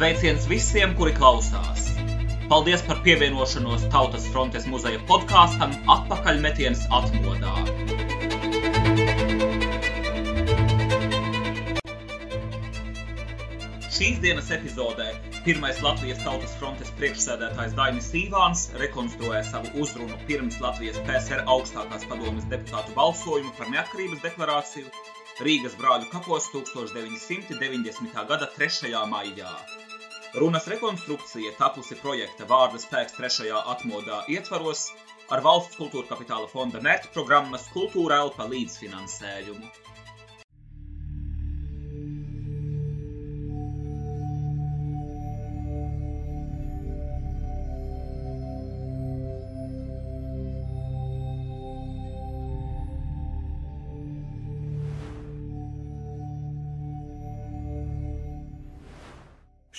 Sveiciens visiem, kuri klausās! Paldies par pievienošanos Tautas frontes muzeja podkāstam Atpakaļmetiens atmodā. Šīs dienas epizodē pirmais Latvijas Tautas frontes priekšsēdētājs Dainis Sīvāns rekonstruē savu uzrunu pirms Latvijas PSR augstākās padomes deputātu balsojumu par neatkarības deklarāciju Rīgas brāļu kapos 1990. gada 3. maijā. Runas rekonstrukcija tapusi projekta Vārda spēks 3. atmodā ietvaros ar valsts kultūra kapitāla fonda mērķprogrammas Kultūra Elpa līdzfinansējumu.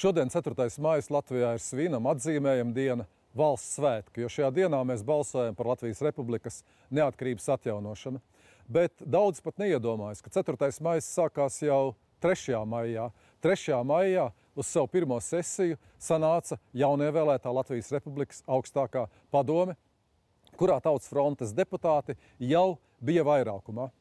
Šodien, 4. maija, Latvijā ir svinam, atzīmējam diena, valsts svētki, jo šajā dienā mēs balsojam par Latvijas Republikas neatkarības atjaunošanu. Bet daudz pat neiedomājas, ka 4. maija sākās jau 3. maijā. 3. maijā uz savu pirmo sesiju sanāca jaunievēlētā Latvijas Republikas augstākā padome, kurā tautas frontes deputāti jau bija vairākumā.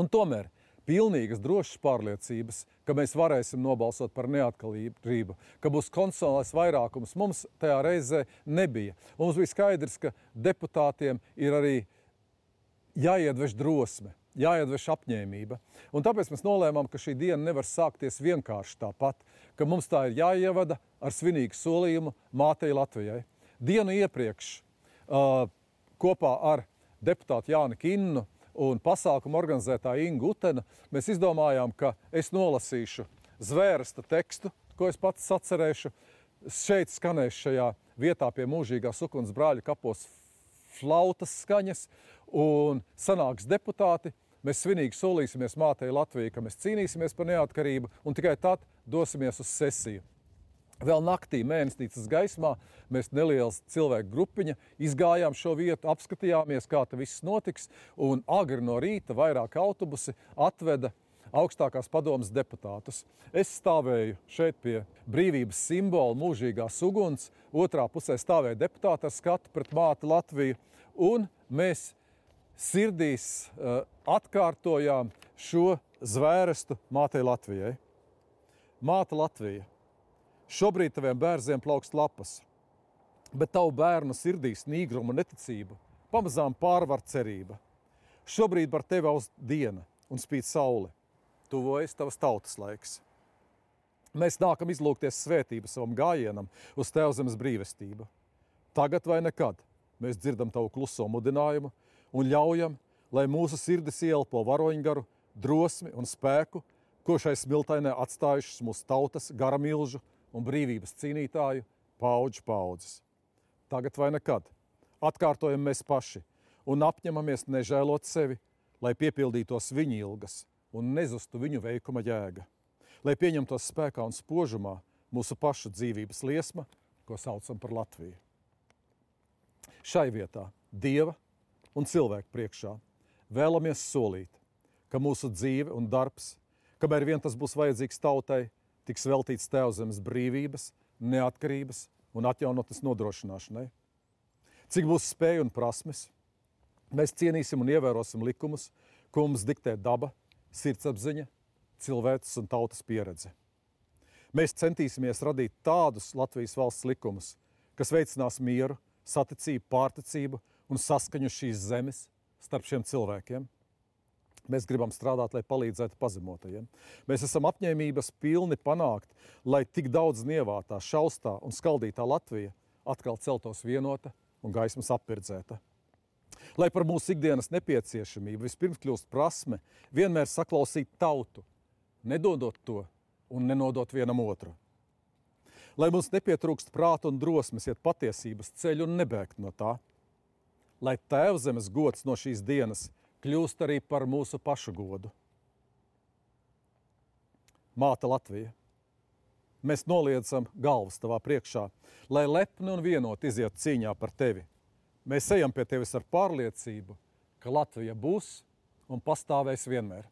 Un tomēr pilnīgas drošas pārliecības, ka mēs varēsim nobalsot par neatkarību, ka būs konstitucionālais vairākums, mums tajā reizē nebija. Mums bija skaidrs, ka deputātiem ir arī jāiedvež drosme, jāiedvež apņēmība. Un tāpēc mēs nolēmām, ka šī diena nevar sākties vienkārši tāpat, ka mums tā ir jāievada ar svinīgu solījumu mātei Latvijai. Dienu iepriekš uh, kopā ar deputātu Jāni Kinnu un pasākumu organizētāja Inga Utena, mēs izdomājām, ka es nolasīšu zvērsta tekstu, ko es pats sacerēšu. Šeit skanēs šajā vietā pie mūžīgās ukunas brāļa kapos flautas skaņas un sanāks deputāti. Mēs svinīgi solīsimies mātei Latvijai, ka mēs cīnīsimies par neatkarību un tikai tad dosimies uz sesiju. Vēl naktī, mēnesnīcas gaismā, mēs neliels cilvēku grupiņa izgājām šo vietu, apskatījāmies, kā tas viss notiks, un agri no rīta vairāk autobusi atveda augstākās padomas deputātus. Es stāvēju šeit pie brīvības simbola mūžīgās uguns, otrā pusē stāvēja deputāti ar skatu pret māti Latviju, un mēs sirdīs uh, atkārtojām šo zvērestu mātei Latvijai. Māte Latvija Šobrīd taviem bērniem plaukst lapas, bet tavu bērnu sirdīs nīgruma neticība pamazām pārvar cerība. Šobrīd par tevi uz diena un spīd saule. Tuvojas tavas tautas laiks. Mēs nākam izlūgties svētību savam gājienam uz Tevzemes brīvestību. Tagad vai nekad mēs dzirdam tavu kluso mudinājumu un ļaujam, lai mūsu sirdis ielpo varoņgaru, drosmi un spēku, ko šai smiltainē atstājušas mūsu tautas garamilžu un brīvības cīnītāju paudžu paudzes. Tagad vai nekad atkārtojam mēs paši un apņemamies nežēlot sevi, lai piepildītos viņa ilgas un nezustu viņu veikuma jēga, lai pieņemtos spēkā un spožumā mūsu pašu dzīvības liesma, ko saucam par Latviju. Šai vietā, Dieva un cilvēku priekšā, vēlamies solīt, ka mūsu dzīve un darbs, kamēr vien tas būs vajadzīgs tautai, tiks veltīts Tēvzemes brīvības, neatkarības un atjaunotnes nodrošināšanai. Cik būs spēja un prasmes, mēs cienīsim un ievērosim likumus, ko mums diktē daba, sirdsapziņa, cilvēks un tautas pieredze. Mēs centīsimies radīt tādus Latvijas valsts likumus, kas veicinās mieru, saticību, pārticību un saskaņu šīs zemes starp šiem cilvēkiem. Mēs gribam strādāt, lai palīdzētu pazemotajiem. Mēs esam apņēmības pilni panākt, lai tik daudz nievātā, šaustā un skaldītā Latvija atkal celtos vienota un gaismas apvirdzēta. Lai par mūsu ikdienas nepieciešamību vispirms kļūst prasme vienmēr saklausīt tautu, nedodot to un nenodot vienam otru. Lai mums nepietrūkst prāta un drosmes iet patiesības ceļu un nebēgt no tā. Lai tēvzemes gods no šīs dienas – kļūst arī par mūsu pašu godu. Māte Latvija, mēs noliedzam galvas tavā priekšā, lai lepni un vienot iziet cīņā par tevi. Mēs ejam pie tevis ar pārliecību, ka Latvija būs un pastāvēs vienmēr.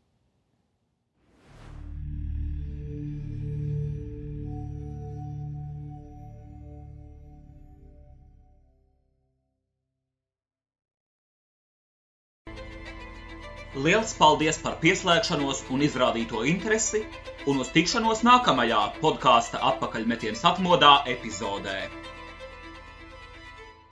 Liels paldies par pieslēgšanos un izrādīto interesi, un uz tikšanos nākamajā podkāstu atpakaļmetienas atmodā epizodē.